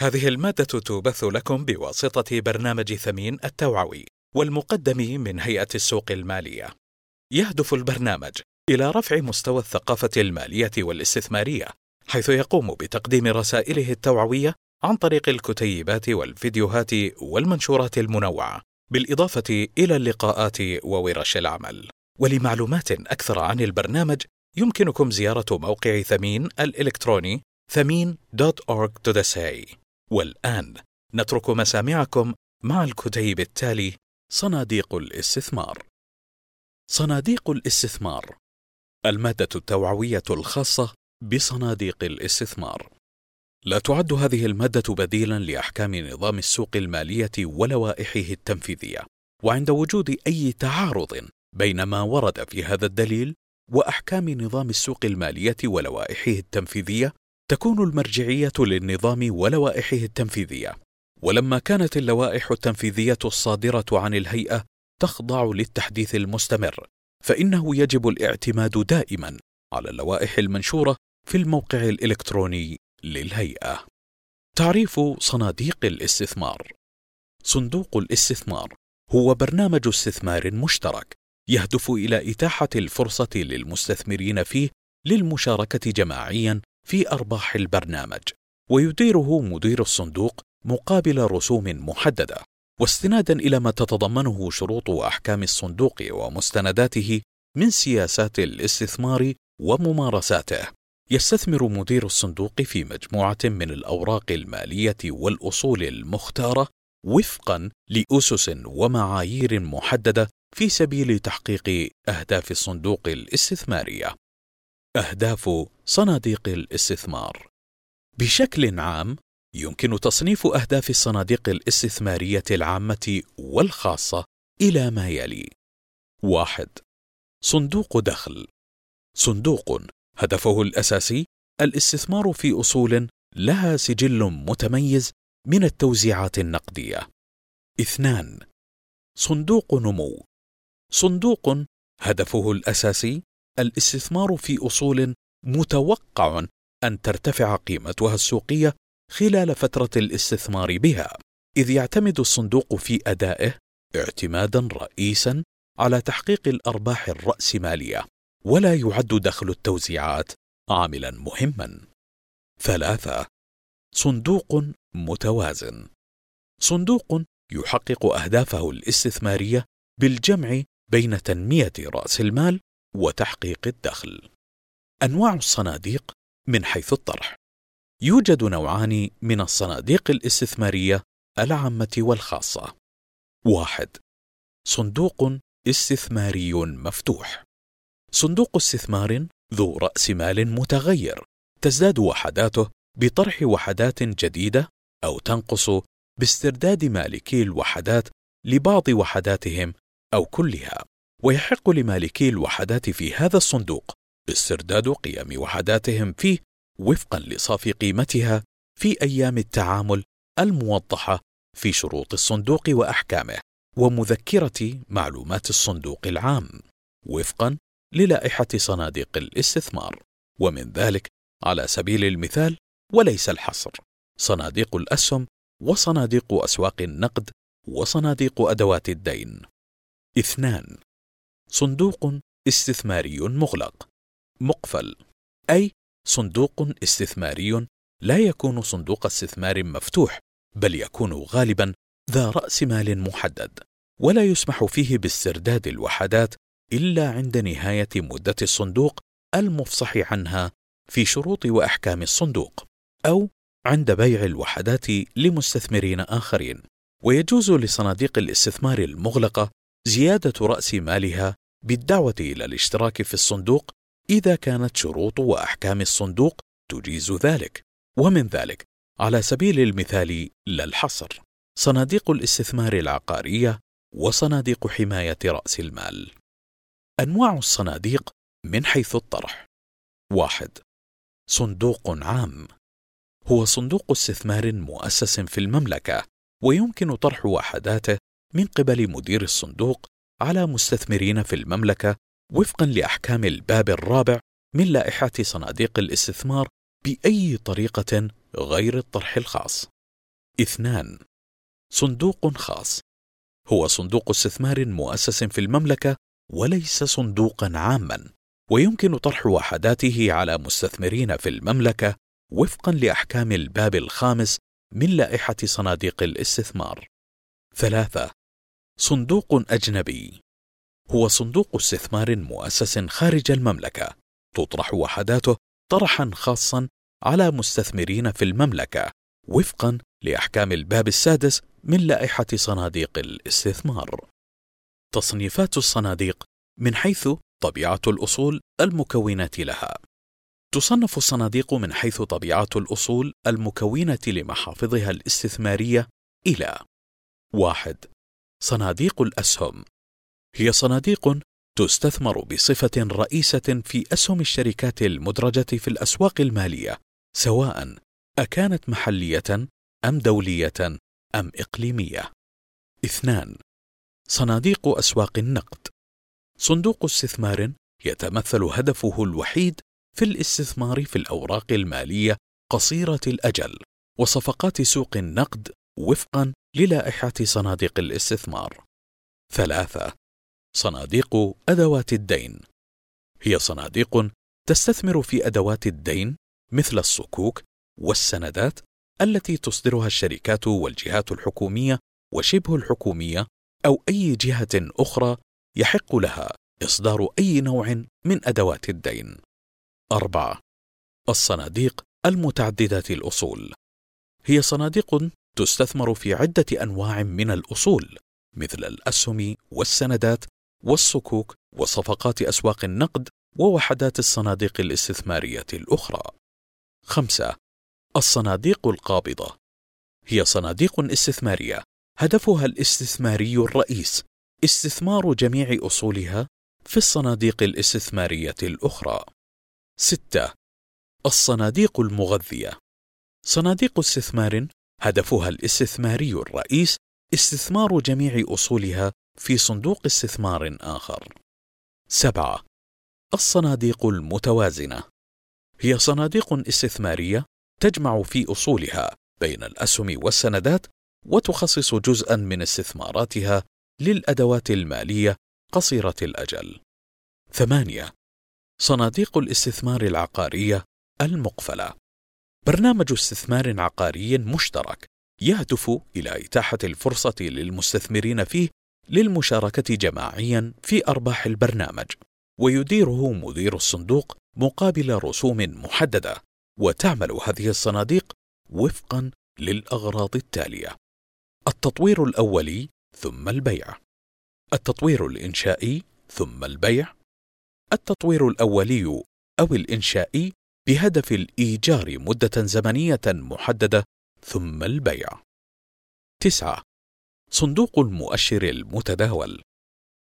هذه المادة تبث لكم بواسطة برنامج ثمين التوعوي والمقدم من هيئة السوق المالية. يهدف البرنامج إلى رفع مستوى الثقافة المالية والاستثمارية، حيث يقوم بتقديم رسائله التوعوية عن طريق الكتيبات والفيديوهات والمنشورات المنوعة، بالإضافة إلى اللقاءات وورش العمل. ولمعلومات أكثر عن البرنامج يمكنكم زيارة موقع ثمين الإلكتروني ثمين.org.sa والآن نترك مسامعكم مع الكتيب التالي صناديق الاستثمار. صناديق الاستثمار المادة التوعوية الخاصة بصناديق الاستثمار. لا تعد هذه المادة بديلا لأحكام نظام السوق المالية ولوائحه التنفيذية. وعند وجود أي تعارض بين ما ورد في هذا الدليل وأحكام نظام السوق المالية ولوائحه التنفيذية تكون المرجعية للنظام ولوائحه التنفيذية ولما كانت اللوائح التنفيذية الصادرة عن الهيئة تخضع للتحديث المستمر فإنه يجب الاعتماد دائما على اللوائح المنشورة في الموقع الإلكتروني للهيئة. تعريف صناديق الاستثمار صندوق الاستثمار هو برنامج استثمار مشترك يهدف إلى إتاحة الفرصة للمستثمرين فيه للمشاركة جماعيا في أرباح البرنامج ويديره مدير الصندوق مقابل رسوم محددة واستنادا إلى ما تتضمنه شروط وأحكام الصندوق ومستنداته من سياسات الاستثمار وممارساته يستثمر مدير الصندوق في مجموعة من الأوراق المالية والأصول المختارة وفقا لأسس ومعايير محددة في سبيل تحقيق أهداف الصندوق الاستثمارية. أهداف صناديق الاستثمار. بشكل عام يمكن تصنيف أهداف الصناديق الاستثمارية العامة والخاصة إلى ما يلي: واحد صندوق دخل. صندوق هدفه الأساسي الاستثمار في أصول لها سجل متميز من التوزيعات النقدية. اثنان صندوق نمو. صندوق هدفه الأساسي الاستثمار في أصول متوقع أن ترتفع قيمتها السوقية خلال فترة الاستثمار بها، إذ يعتمد الصندوق في أدائه اعتمادا رئيسا على تحقيق الأرباح الرأسمالية، ولا يعد دخل التوزيعات عاملا مهما. ثلاثة صندوق متوازن صندوق يحقق أهدافه الاستثمارية بالجمع بين تنمية رأس المال وتحقيق الدخل. أنواع الصناديق من حيث الطرح يوجد نوعان من الصناديق الاستثمارية العامة والخاصة. واحد صندوق استثماري مفتوح صندوق استثمار ذو رأس مال متغير تزداد وحداته بطرح وحدات جديدة أو تنقص باسترداد مالكي الوحدات لبعض وحداتهم أو كلها ويحق لمالكي الوحدات في هذا الصندوق استرداد قيم وحداتهم فيه وفقا لصافي قيمتها في أيام التعامل الموضحة في شروط الصندوق وأحكامه ومذكرة معلومات الصندوق العام وفقا للائحة صناديق الاستثمار. ومن ذلك على سبيل المثال وليس الحصر صناديق الأسهم وصناديق أسواق النقد وصناديق أدوات الدين. اثنان صندوق استثماري مغلق. مقفل. أي صندوق استثماري لا يكون صندوق استثمار مفتوح بل يكون غالبا ذا رأس مال محدد ولا يسمح فيه باسترداد الوحدات إلا عند نهاية مدة الصندوق المفصح عنها في شروط وأحكام الصندوق أو عند بيع الوحدات لمستثمرين آخرين. ويجوز لصناديق الاستثمار المغلقة زيادة رأس مالها بالدعوة إلى الاشتراك في الصندوق إذا كانت شروط وأحكام الصندوق تجيز ذلك. ومن ذلك على سبيل المثال لا الحصر. صناديق الاستثمار العقارية وصناديق حماية رأس المال. أنواع الصناديق من حيث الطرح. واحد صندوق عام. هو صندوق استثمار مؤسس في المملكة ويمكن طرح وحداته من قبل مدير الصندوق على مستثمرين في المملكة وفقا لأحكام الباب الرابع من لائحة صناديق الاستثمار بأي طريقة غير الطرح الخاص. اثنان صندوق خاص هو صندوق استثمار مؤسس في المملكة وليس صندوقا عاما ويمكن طرح وحداته على مستثمرين في المملكة وفقا لأحكام الباب الخامس من لائحة صناديق الاستثمار. ثلاثة: صندوق أجنبي هو صندوق استثمار مؤسس خارج المملكة تطرح وحداته طرحا خاصا على مستثمرين في المملكة وفقا لأحكام الباب السادس من لائحة صناديق الاستثمار. تصنيفات الصناديق من حيث طبيعة الأصول المكونة لها. تصنف الصناديق من حيث طبيعة الأصول المكونة لمحافظها الاستثمارية إلى: واحد: صناديق الأسهم هي صناديق تستثمر بصفة رئيسة في أسهم الشركات المدرجة في الأسواق المالية، سواء أكانت محلية أم دولية أم إقليمية. اثنان: صناديق أسواق النقد صندوق استثمار يتمثل هدفه الوحيد في الاستثمار في الأوراق المالية قصيرة الأجل وصفقات سوق النقد وفقا للائحة صناديق الاستثمار. ثلاثة: صناديق أدوات الدين هي صناديق تستثمر في أدوات الدين مثل الصكوك والسندات التي تصدرها الشركات والجهات الحكومية وشبه الحكومية أو أي جهة أخرى يحق لها إصدار أي نوع من أدوات الدين. أربعة: الصناديق المتعددة الأصول هي صناديق تستثمر في عدة أنواع من الأصول مثل الأسهم والسندات والصكوك وصفقات أسواق النقد ووحدات الصناديق الاستثمارية الأخرى. خمسة: الصناديق القابضة هي صناديق استثمارية هدفها الاستثماري الرئيس استثمار جميع أصولها في الصناديق الاستثمارية الأخرى. ستة: الصناديق المغذية صناديق استثمار هدفها الاستثماري الرئيس استثمار جميع أصولها في صندوق استثمار آخر. سبعة: الصناديق المتوازنة هي صناديق استثمارية تجمع في أصولها بين الأسهم والسندات وتخصص جزءا من استثماراتها للأدوات المالية قصيرة الأجل. ثمانية: صناديق الاستثمار العقارية المقفلة برنامج استثمار عقاري مشترك يهدف إلى إتاحة الفرصة للمستثمرين فيه للمشاركة جماعيا في أرباح البرنامج، ويديره مدير الصندوق مقابل رسوم محددة، وتعمل هذه الصناديق وفقا للأغراض التالية: التطوير الأولي ثم البيع، التطوير الإنشائي ثم البيع، التطوير الأولي أو الإنشائي بهدف الإيجار مدة زمنية محددة ثم البيع. تسعة: صندوق المؤشر المتداول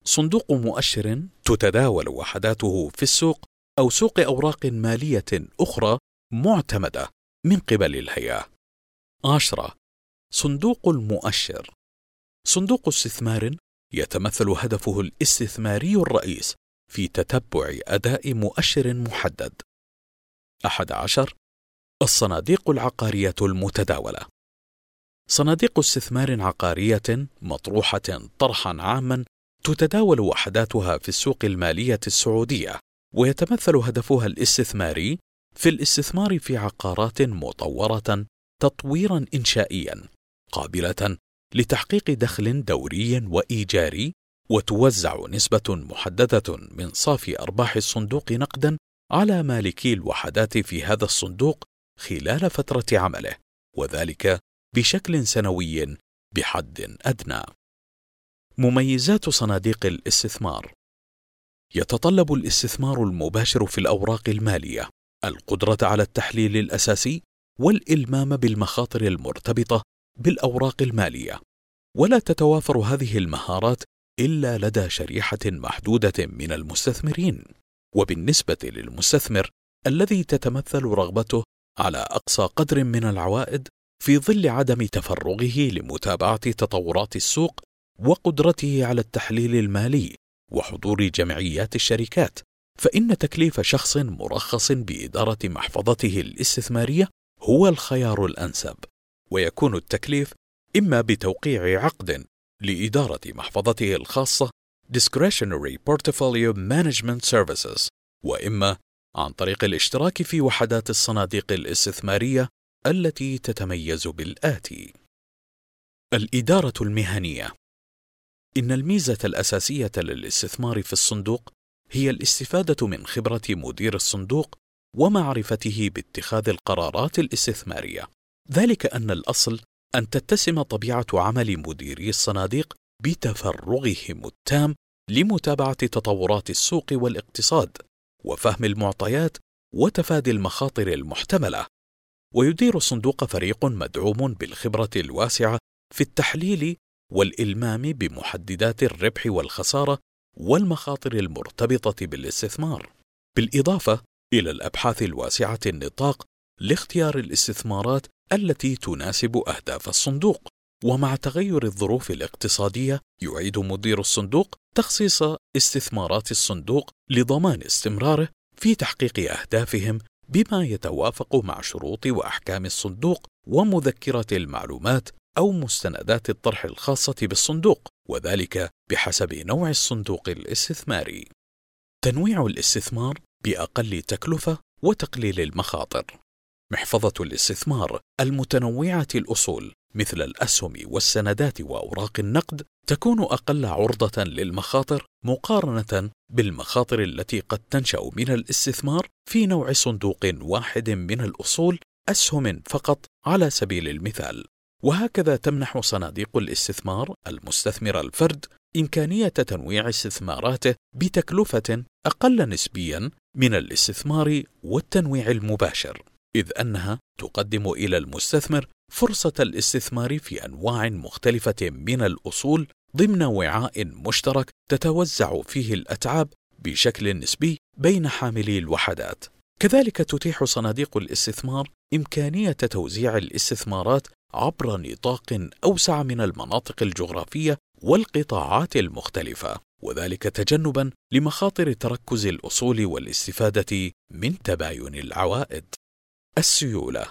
صندوق مؤشر تتداول وحداته في السوق أو سوق أوراق مالية أخرى معتمدة من قبل الهيئة. عشرة: صندوق المؤشر صندوق استثمار يتمثل هدفه الاستثماري الرئيس في تتبع أداء مؤشر محدد. أحد عشر الصناديق العقارية المتداولة. صناديق استثمار عقارية مطروحة طرحا عاما تتداول وحداتها في السوق المالية السعودية ويتمثل هدفها الاستثماري في الاستثمار في عقارات مطورة تطويرا إنشائيا قابلة لتحقيق دخل دوري وإيجاري وتوزع نسبة محددة من صافي أرباح الصندوق نقدا على مالكي الوحدات في هذا الصندوق خلال فترة عمله وذلك بشكل سنوي بحد أدنى. مميزات صناديق الاستثمار. يتطلب الاستثمار المباشر في الأوراق المالية القدرة على التحليل الأساسي والإلمام بالمخاطر المرتبطة بالأوراق المالية. ولا تتوافر هذه المهارات إلا لدى شريحة محدودة من المستثمرين. وبالنسبة للمستثمر الذي تتمثل رغبته على أقصى قدر من العوائد في ظل عدم تفرغه لمتابعة تطورات السوق وقدرته على التحليل المالي وحضور جمعيات الشركات فإن تكليف شخص مرخص بإدارة محفظته الاستثمارية هو الخيار الأنسب ويكون التكليف إما بتوقيع عقد لإدارة محفظته الخاصة Discretionary Portfolio Management Services وإما عن طريق الاشتراك في وحدات الصناديق الاستثمارية التي تتميز بالآتي: الإدارة المهنية إن الميزة الأساسية للاستثمار في الصندوق هي الاستفادة من خبرة مدير الصندوق ومعرفته باتخاذ القرارات الاستثمارية. ذلك أن الأصل أن تتسم طبيعة عمل مديري الصناديق بتفرغهم التام لمتابعة تطورات السوق والاقتصاد وفهم المعطيات وتفادي المخاطر المحتملة. ويدير الصندوق فريق مدعوم بالخبرة الواسعة في التحليل والإلمام بمحددات الربح والخسارة والمخاطر المرتبطة بالاستثمار، بالإضافة إلى الأبحاث الواسعة النطاق لاختيار الاستثمارات التي تناسب أهداف الصندوق. ومع تغير الظروف الاقتصادية يعيد مدير الصندوق تخصيص استثمارات الصندوق لضمان استمراره في تحقيق أهدافهم بما يتوافق مع شروط وأحكام الصندوق ومذكرة المعلومات أو مستندات الطرح الخاصة بالصندوق وذلك بحسب نوع الصندوق الاستثماري. تنويع الاستثمار بأقل تكلفة وتقليل المخاطر. محفظة الاستثمار المتنوعة الأصول مثل الأسهم والسندات وأوراق النقد تكون أقل عرضة للمخاطر مقارنة بالمخاطر التي قد تنشأ من الاستثمار في نوع صندوق واحد من الأصول أسهم فقط على سبيل المثال. وهكذا تمنح صناديق الاستثمار المستثمر الفرد إمكانية تنويع استثماراته بتكلفة أقل نسبيا من الاستثمار والتنويع المباشر، إذ أنها تقدم إلى المستثمر فرصة الاستثمار في أنواع مختلفة من الأصول ضمن وعاء مشترك تتوزع فيه الأتعاب بشكل نسبي بين حاملي الوحدات. كذلك تتيح صناديق الاستثمار إمكانية توزيع الاستثمارات عبر نطاق أوسع من المناطق الجغرافية والقطاعات المختلفة، وذلك تجنبا لمخاطر تركز الأصول والاستفادة من تباين العوائد. السيولة.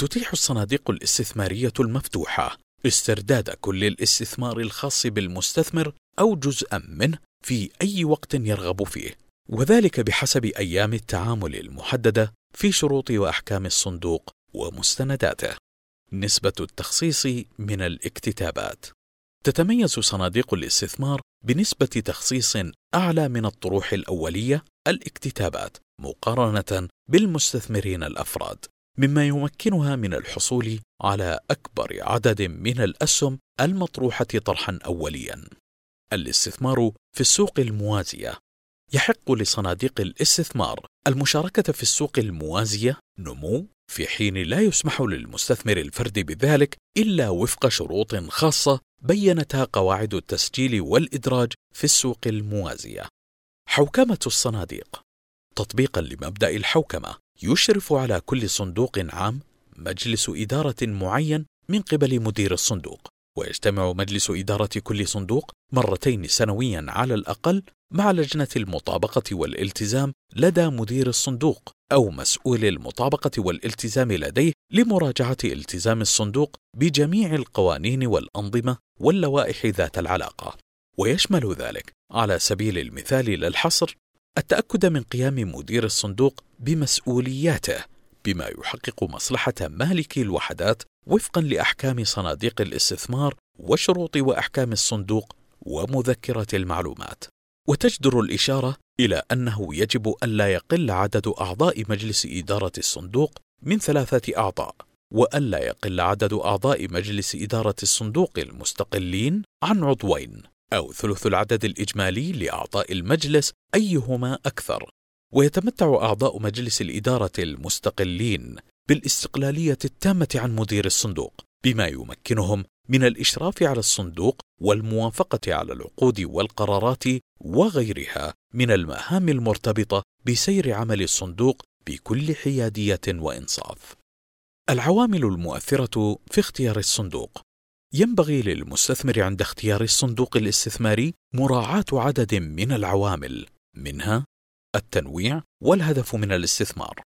تتيح الصناديق الاستثمارية المفتوحة. استرداد كل الاستثمار الخاص بالمستثمر أو جزءا منه في أي وقت يرغب فيه، وذلك بحسب أيام التعامل المحددة في شروط وأحكام الصندوق ومستنداته. نسبة التخصيص من الاكتتابات. تتميز صناديق الاستثمار بنسبة تخصيص أعلى من الطروح الأولية الاكتتابات مقارنة بالمستثمرين الأفراد مما يمكنها من الحصول على أكبر عدد من الأسهم المطروحة طرحا أوليا. الاستثمار في السوق الموازية يحق لصناديق الاستثمار المشاركة في السوق الموازية نمو في حين لا يسمح للمستثمر الفردي بذلك إلا وفق شروط خاصة بينتها قواعد التسجيل والإدراج في السوق الموازية. حوكمة الصناديق تطبيقا لمبدأ الحوكمة يشرف على كل صندوق عام مجلس إدارة معين من قبل مدير الصندوق ويجتمع مجلس إدارة كل صندوق مرتين سنويا على الأقل مع لجنة المطابقة والالتزام لدى مدير الصندوق أو مسؤول المطابقة والالتزام لديه لمراجعة التزام الصندوق بجميع القوانين والأنظمة واللوائح ذات العلاقة. ويشمل ذلك على سبيل المثال لا الحصر التأكد من قيام مدير الصندوق بمسؤولياته بما يحقق مصلحة مالكي الوحدات وفقا لأحكام صناديق الاستثمار وشروط وأحكام الصندوق ومذكرة المعلومات. وتجدر الإشارة إلى أنه يجب ألا يقل عدد أعضاء مجلس إدارة الصندوق من ثلاثة أعضاء، وألا يقل عدد أعضاء مجلس إدارة الصندوق المستقلين عن عضوين، أو ثلث العدد الإجمالي لأعضاء المجلس أيهما أكثر، ويتمتع أعضاء مجلس الإدارة المستقلين بالاستقلالية التامة عن مدير الصندوق، بما يمكنهم من الإشراف على الصندوق والموافقة على العقود والقرارات وغيرها من المهام المرتبطة بسير عمل الصندوق بكل حيادية وإنصاف. العوامل المؤثرة في اختيار الصندوق ينبغي للمستثمر عند اختيار الصندوق الاستثماري مراعاة عدد من العوامل منها التنويع والهدف من الاستثمار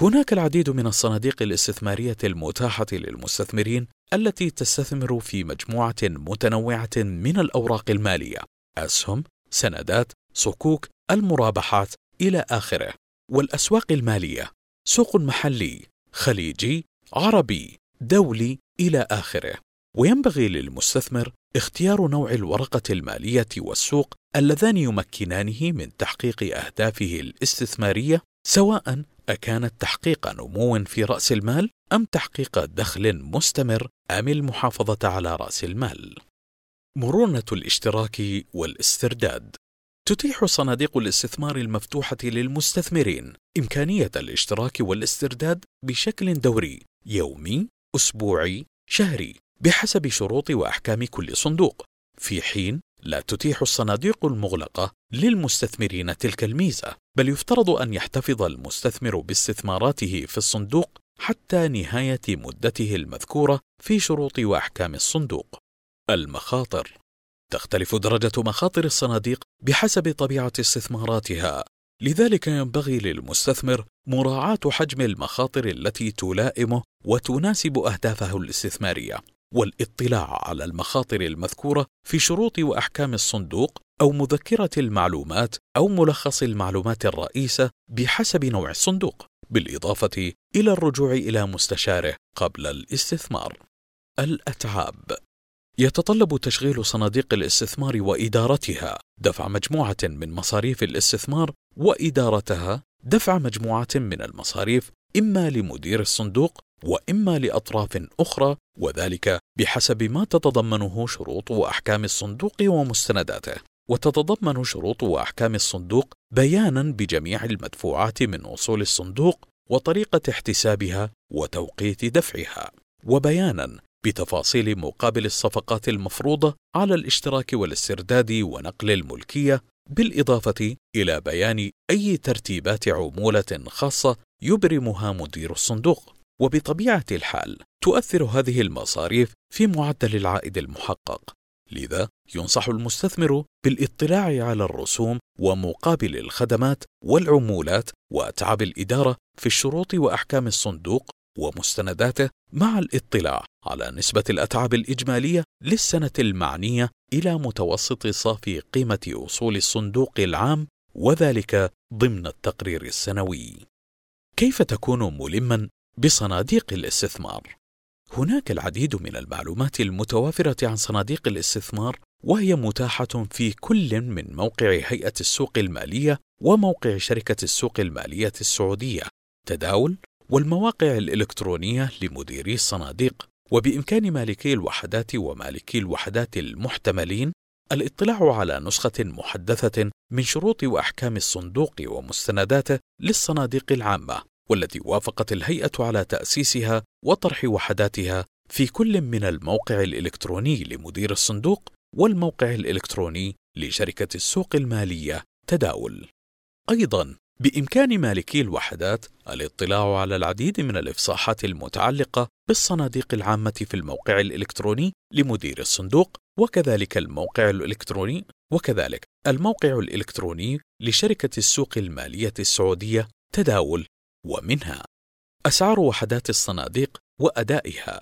هناك العديد من الصناديق الاستثمارية المتاحة للمستثمرين التي تستثمر في مجموعة متنوعة من الأوراق المالية، أسهم، سندات، صكوك، المرابحات إلى آخره. والأسواق المالية سوق محلي، خليجي، عربي، دولي إلى آخره. وينبغي للمستثمر اختيار نوع الورقة المالية والسوق اللذان يمكنانه من تحقيق أهدافه الاستثمارية سواء أكانت تحقيق نمو في رأس المال أم تحقيق دخل مستمر أم المحافظة على رأس المال. مرونة الاشتراك والاسترداد تتيح صناديق الاستثمار المفتوحة للمستثمرين إمكانية الاشتراك والاسترداد بشكل دوري، يومي، أسبوعي، شهري، بحسب شروط وأحكام كل صندوق، في حين لا تتيح الصناديق المغلقة للمستثمرين تلك الميزة، بل يفترض أن يحتفظ المستثمر باستثماراته في الصندوق حتى نهاية مدته المذكورة في شروط وأحكام الصندوق. المخاطر تختلف درجة مخاطر الصناديق بحسب طبيعة استثماراتها، لذلك ينبغي للمستثمر مراعاة حجم المخاطر التي تلائمه وتناسب أهدافه الاستثمارية. والاطلاع على المخاطر المذكورة في شروط وأحكام الصندوق أو مذكرة المعلومات أو ملخص المعلومات الرئيسة بحسب نوع الصندوق بالإضافة إلى الرجوع إلى مستشاره قبل الاستثمار. الأتعاب يتطلب تشغيل صناديق الاستثمار وإدارتها دفع مجموعة من مصاريف الاستثمار وإدارتها دفع مجموعة من المصاريف إما لمدير الصندوق وإما لأطراف أخرى وذلك بحسب ما تتضمنه شروط وأحكام الصندوق ومستنداته. وتتضمن شروط وأحكام الصندوق بيانا بجميع المدفوعات من أصول الصندوق وطريقة احتسابها وتوقيت دفعها. وبيانا بتفاصيل مقابل الصفقات المفروضة على الاشتراك والاسترداد ونقل الملكية بالإضافة إلى بيان أي ترتيبات عمولة خاصة يبرمها مدير الصندوق. وبطبيعة الحال تؤثر هذه المصاريف في معدل العائد المحقق. لذا ينصح المستثمر بالاطلاع على الرسوم ومقابل الخدمات والعمولات واتعاب الإدارة في الشروط وأحكام الصندوق ومستنداته مع الاطلاع على نسبة الأتعاب الإجمالية للسنة المعنية إلى متوسط صافي قيمة اصول الصندوق العام وذلك ضمن التقرير السنوي. كيف تكون ملما بصناديق الاستثمار. هناك العديد من المعلومات المتوافرة عن صناديق الاستثمار وهي متاحة في كل من موقع هيئة السوق المالية وموقع شركة السوق المالية السعودية. تداول والمواقع الإلكترونية لمديري الصناديق وبإمكان مالكي الوحدات ومالكي الوحدات المحتملين الاطلاع على نسخة محدثة من شروط وأحكام الصندوق ومستنداته للصناديق العامة. والتي وافقت الهيئة على تأسيسها وطرح وحداتها في كل من الموقع الإلكتروني لمدير الصندوق والموقع الإلكتروني لشركة السوق المالية تداول. أيضا بإمكان مالكي الوحدات الاطلاع على العديد من الإفصاحات المتعلقة بالصناديق العامة في الموقع الإلكتروني لمدير الصندوق وكذلك الموقع الإلكتروني وكذلك الموقع الإلكتروني لشركة السوق المالية السعودية تداول. ومنها أسعار وحدات الصناديق وأدائها.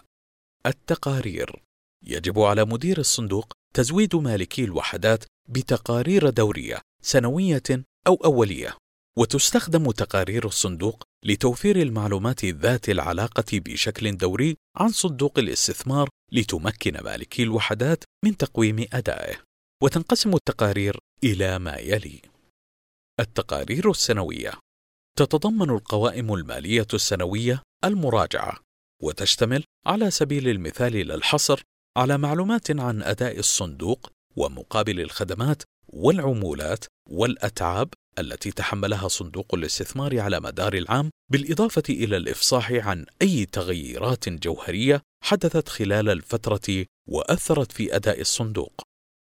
التقارير. يجب على مدير الصندوق تزويد مالكي الوحدات بتقارير دورية سنوية أو أولية. وتستخدم تقارير الصندوق لتوفير المعلومات ذات العلاقة بشكل دوري عن صندوق الاستثمار لتمكن مالكي الوحدات من تقويم أدائه. وتنقسم التقارير إلى ما يلي. التقارير السنوية. تتضمن القوائم المالية السنوية المراجعة وتشتمل على سبيل المثال للحصر على معلومات عن أداء الصندوق ومقابل الخدمات والعمولات والأتعاب التي تحملها صندوق الاستثمار على مدار العام بالإضافة إلى الإفصاح عن أي تغييرات جوهرية حدثت خلال الفترة وأثرت في أداء الصندوق.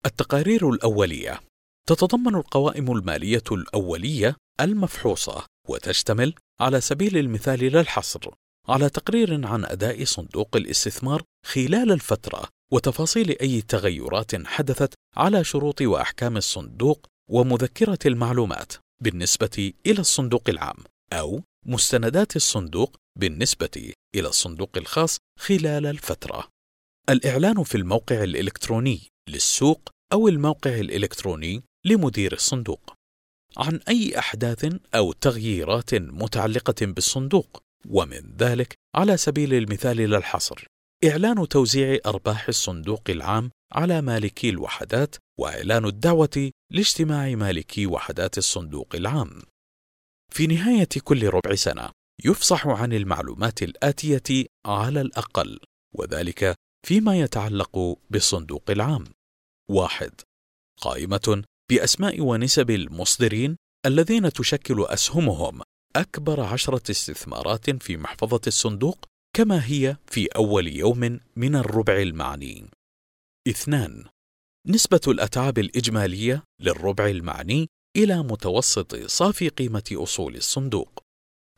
التقارير الأولية تتضمن القوائم المالية الأولية المفحوصة وتشتمل على سبيل المثال لا الحصر على تقرير عن أداء صندوق الاستثمار خلال الفترة وتفاصيل أي تغيرات حدثت على شروط وأحكام الصندوق ومذكرة المعلومات بالنسبة إلى الصندوق العام أو مستندات الصندوق بالنسبة إلى الصندوق الخاص خلال الفترة. الإعلان في الموقع الإلكتروني للسوق أو الموقع الإلكتروني لمدير الصندوق عن أي أحداث أو تغييرات متعلقة بالصندوق ومن ذلك على سبيل المثال للحصر إعلان توزيع أرباح الصندوق العام على مالكي الوحدات وإعلان الدعوة لاجتماع مالكي وحدات الصندوق العام. في نهاية كل ربع سنة يفصح عن المعلومات الآتية على الأقل وذلك فيما يتعلق بالصندوق العام. واحد قائمة بأسماء ونسب المصدرين الذين تشكل أسهمهم أكبر عشرة استثمارات في محفظة الصندوق كما هي في أول يوم من الربع المعني. اثنان نسبة الأتعاب الإجمالية للربع المعني إلى متوسط صافي قيمة أصول الصندوق.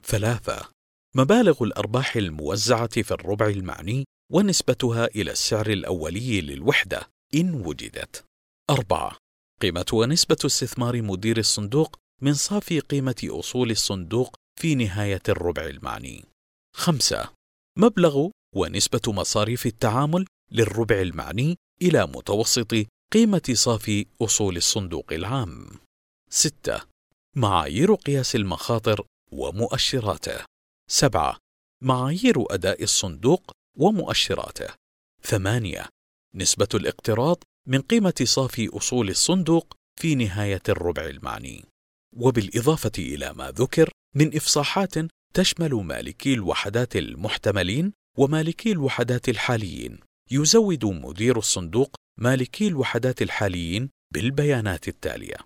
ثلاثة مبالغ الأرباح الموزعة في الربع المعني ونسبتها إلى السعر الأولي للوحدة إن وجدت. أربعة قيمة ونسبة استثمار مدير الصندوق من صافي قيمة أصول الصندوق في نهاية الربع المعني. خمسة مبلغ ونسبة مصاريف التعامل للربع المعني إلى متوسط قيمة صافي أصول الصندوق العام. 6. معايير قياس المخاطر ومؤشراته. 7. معايير أداء الصندوق ومؤشراته. 8. نسبة الاقتراض من قيمة صافي أصول الصندوق في نهاية الربع المعني. وبالإضافة إلى ما ذكر من إفصاحات تشمل مالكي الوحدات المحتملين ومالكي الوحدات الحاليين يزود مدير الصندوق مالكي الوحدات الحاليين بالبيانات التالية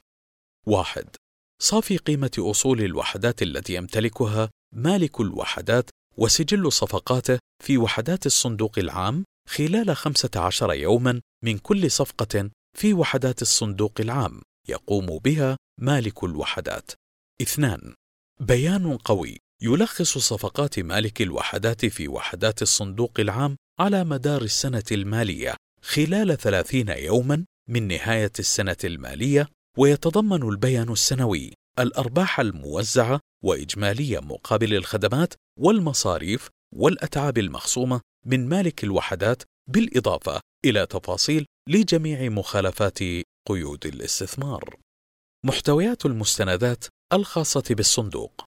واحد صافي قيمة أصول الوحدات التي يمتلكها مالك الوحدات وسجل صفقاته في وحدات الصندوق العام خلال 15 يوما من كل صفقة في وحدات الصندوق العام يقوم بها مالك الوحدات. اثنان بيان قوي يلخص صفقات مالك الوحدات في وحدات الصندوق العام على مدار السنة المالية خلال ثلاثين يوما من نهاية السنة المالية ويتضمن البيان السنوي الأرباح الموزعة وإجمالية مقابل الخدمات والمصاريف والأتعاب المخصومة من مالك الوحدات بالإضافة إلى تفاصيل لجميع مخالفات قيود الاستثمار. محتويات المستندات الخاصة بالصندوق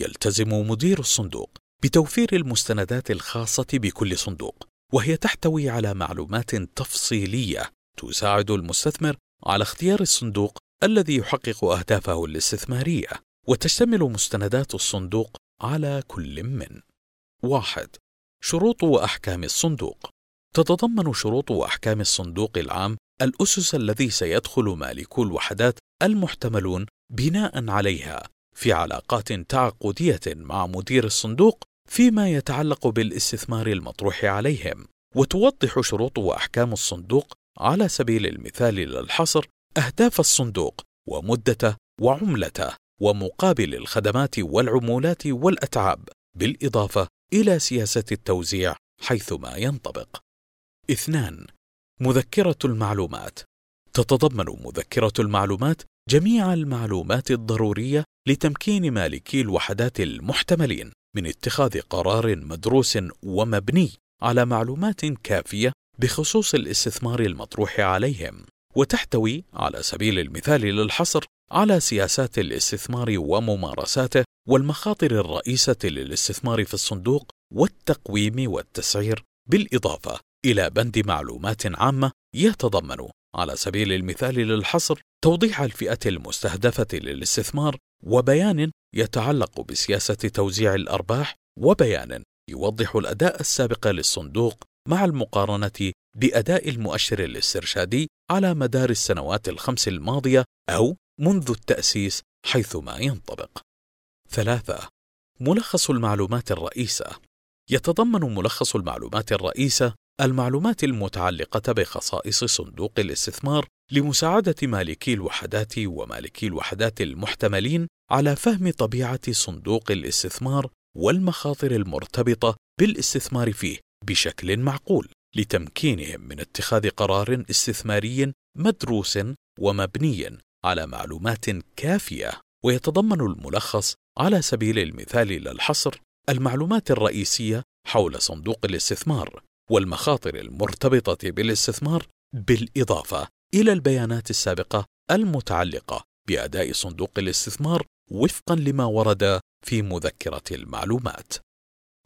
يلتزم مدير الصندوق بتوفير المستندات الخاصة بكل صندوق، وهي تحتوي على معلومات تفصيلية تساعد المستثمر على اختيار الصندوق الذي يحقق أهدافه الاستثمارية، وتشتمل مستندات الصندوق على كل من: واحد: شروط وأحكام الصندوق. تتضمن شروط وأحكام الصندوق العام الأسس الذي سيدخل مالكو الوحدات المحتملون بناء عليها في علاقات تعاقدية مع مدير الصندوق فيما يتعلق بالاستثمار المطروح عليهم. وتوضح شروط وأحكام الصندوق على سبيل المثال للحصر أهداف الصندوق ومدته وعملته ومقابل الخدمات والعمولات والأتعاب بالإضافة إلى سياسة التوزيع حيثما ينطبق. اثنان مذكرة المعلومات تتضمن مذكرة المعلومات جميع المعلومات الضرورية لتمكين مالكي الوحدات المحتملين من اتخاذ قرار مدروس ومبني على معلومات كافية بخصوص الاستثمار المطروح عليهم وتحتوي على سبيل المثال للحصر على سياسات الاستثمار وممارساته والمخاطر الرئيسة للاستثمار في الصندوق والتقويم والتسعير بالإضافة إلى بند معلومات عامة يتضمن على سبيل المثال للحصر توضيح الفئة المستهدفة للاستثمار وبيان يتعلق بسياسة توزيع الأرباح وبيان يوضح الأداء السابق للصندوق مع المقارنة بأداء المؤشر الاسترشادي على مدار السنوات الخمس الماضية أو منذ التأسيس حيثما ينطبق. ثلاثة. ملخص المعلومات الرئيسة. يتضمن ملخص المعلومات الرئيسة المعلومات المتعلقة بخصائص صندوق الاستثمار لمساعدة مالكي الوحدات ومالكي الوحدات المحتملين على فهم طبيعة صندوق الاستثمار والمخاطر المرتبطة بالاستثمار فيه بشكل معقول لتمكينهم من اتخاذ قرار استثماري مدروس ومبني على معلومات كافية. ويتضمن الملخص على سبيل المثال لا الحصر المعلومات الرئيسية حول صندوق الاستثمار والمخاطر المرتبطة بالاستثمار بالإضافة إلى البيانات السابقة المتعلقة بأداء صندوق الاستثمار وفقا لما ورد في مذكرة المعلومات.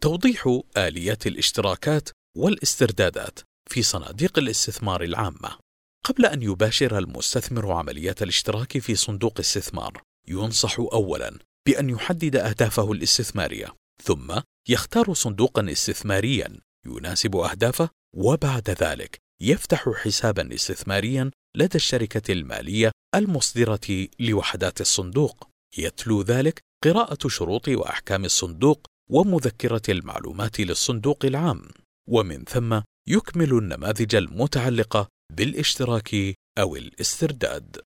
توضيح آليات الاشتراكات والاستردادات في صناديق الاستثمار العامة. قبل أن يباشر المستثمر عمليات الاشتراك في صندوق استثمار، ينصح أولاً بأن يحدد أهدافه الاستثمارية، ثم يختار صندوقا استثماريا يناسب أهدافه، وبعد ذلك يفتح حسابا استثماريا لدى الشركة المالية المصدرة لوحدات الصندوق. يتلو ذلك قراءة شروط وأحكام الصندوق ومذكرة المعلومات للصندوق العام، ومن ثم يكمل النماذج المتعلقة بالاشتراك أو الاسترداد.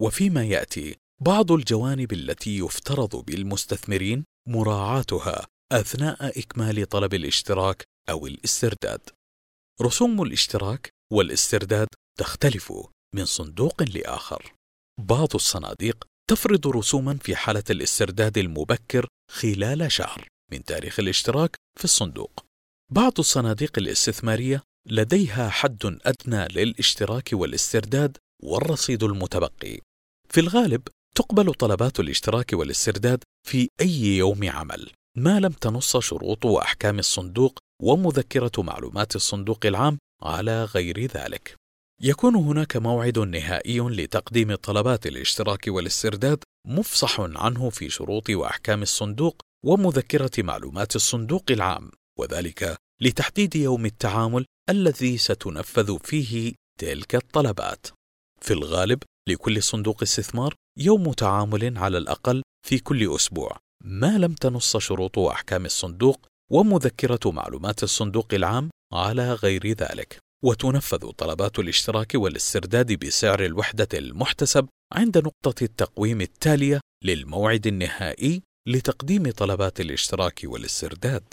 وفيما يأتي بعض الجوانب التي يفترض بالمستثمرين مراعاتها أثناء إكمال طلب الاشتراك أو الاسترداد. رسوم الاشتراك والاسترداد تختلف من صندوق لآخر. بعض الصناديق تفرض رسوما في حالة الاسترداد المبكر خلال شهر من تاريخ الاشتراك في الصندوق. بعض الصناديق الاستثمارية لديها حد أدنى للاشتراك والاسترداد والرصيد المتبقي. في الغالب تقبل طلبات الاشتراك والاسترداد في أي يوم عمل ما لم تنص شروط وأحكام الصندوق ومذكرة معلومات الصندوق العام على غير ذلك. يكون هناك موعد نهائي لتقديم طلبات الاشتراك والاسترداد مفصح عنه في شروط وأحكام الصندوق ومذكرة معلومات الصندوق العام وذلك لتحديد يوم التعامل الذي ستنفذ فيه تلك الطلبات في الغالب لكل صندوق استثمار يوم تعامل على الأقل في كل أسبوع. ما لم تنص شروط واحكام الصندوق ومذكرة معلومات الصندوق العام على غير ذلك. وتنفذ طلبات الاشتراك والاسترداد بسعر الوحدة المحتسب عند نقطة التقويم التالية للموعد النهائي لتقديم طلبات الاشتراك والاسترداد.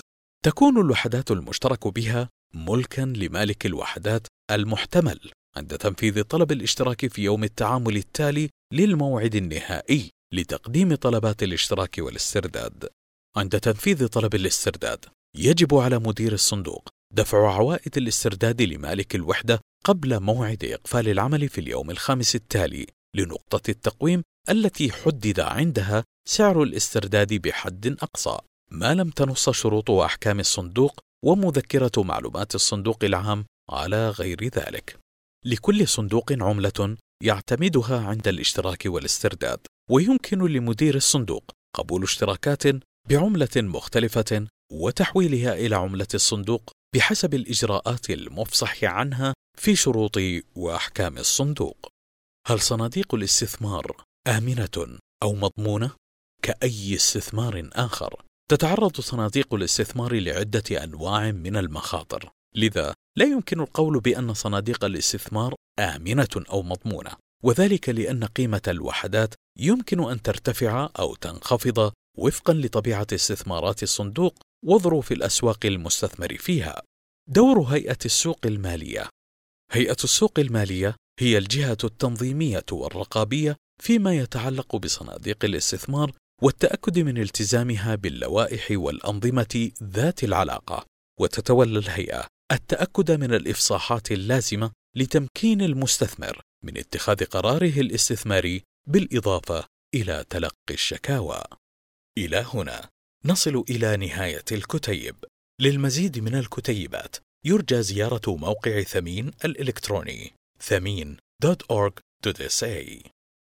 تكون الوحدات المشترك بها ملكا لمالك الوحدات المحتمل. عند تنفيذ طلب الاشتراك في يوم التعامل التالي للموعد النهائي لتقديم طلبات الاشتراك والاسترداد. عند تنفيذ طلب الاسترداد يجب على مدير الصندوق دفع عوائد الاسترداد لمالك الوحدة قبل موعد إقفال العمل في اليوم الخامس التالي لنقطة التقويم التي حدد عندها سعر الاسترداد بحد أقصى ما لم تنص شروط وأحكام الصندوق ومذكرة معلومات الصندوق العام على غير ذلك. لكل صندوق عملة يعتمدها عند الاشتراك والاسترداد، ويمكن لمدير الصندوق قبول اشتراكات بعملة مختلفة وتحويلها إلى عملة الصندوق بحسب الإجراءات المفصح عنها في شروط وأحكام الصندوق. هل صناديق الاستثمار آمنة أو مضمونة؟ كأي استثمار آخر، تتعرض صناديق الاستثمار لعدة أنواع من المخاطر، لذا لا يمكن القول بأن صناديق الاستثمار آمنة أو مضمونة، وذلك لأن قيمة الوحدات يمكن أن ترتفع أو تنخفض وفقا لطبيعة استثمارات الصندوق وظروف الأسواق المستثمر فيها. دور هيئة السوق المالية هيئة السوق المالية هي الجهة التنظيمية والرقابية فيما يتعلق بصناديق الاستثمار والتأكد من التزامها باللوائح والأنظمة ذات العلاقة، وتتولى الهيئة التأكد من الإفصاحات اللازمة لتمكين المستثمر من اتخاذ قراره الاستثماري بالإضافة إلى تلقي الشكاوى. إلى هنا نصل إلى نهاية الكتيب. للمزيد من الكتيبات يرجى زيارة موقع ثمين الإلكتروني ثمين.org.sa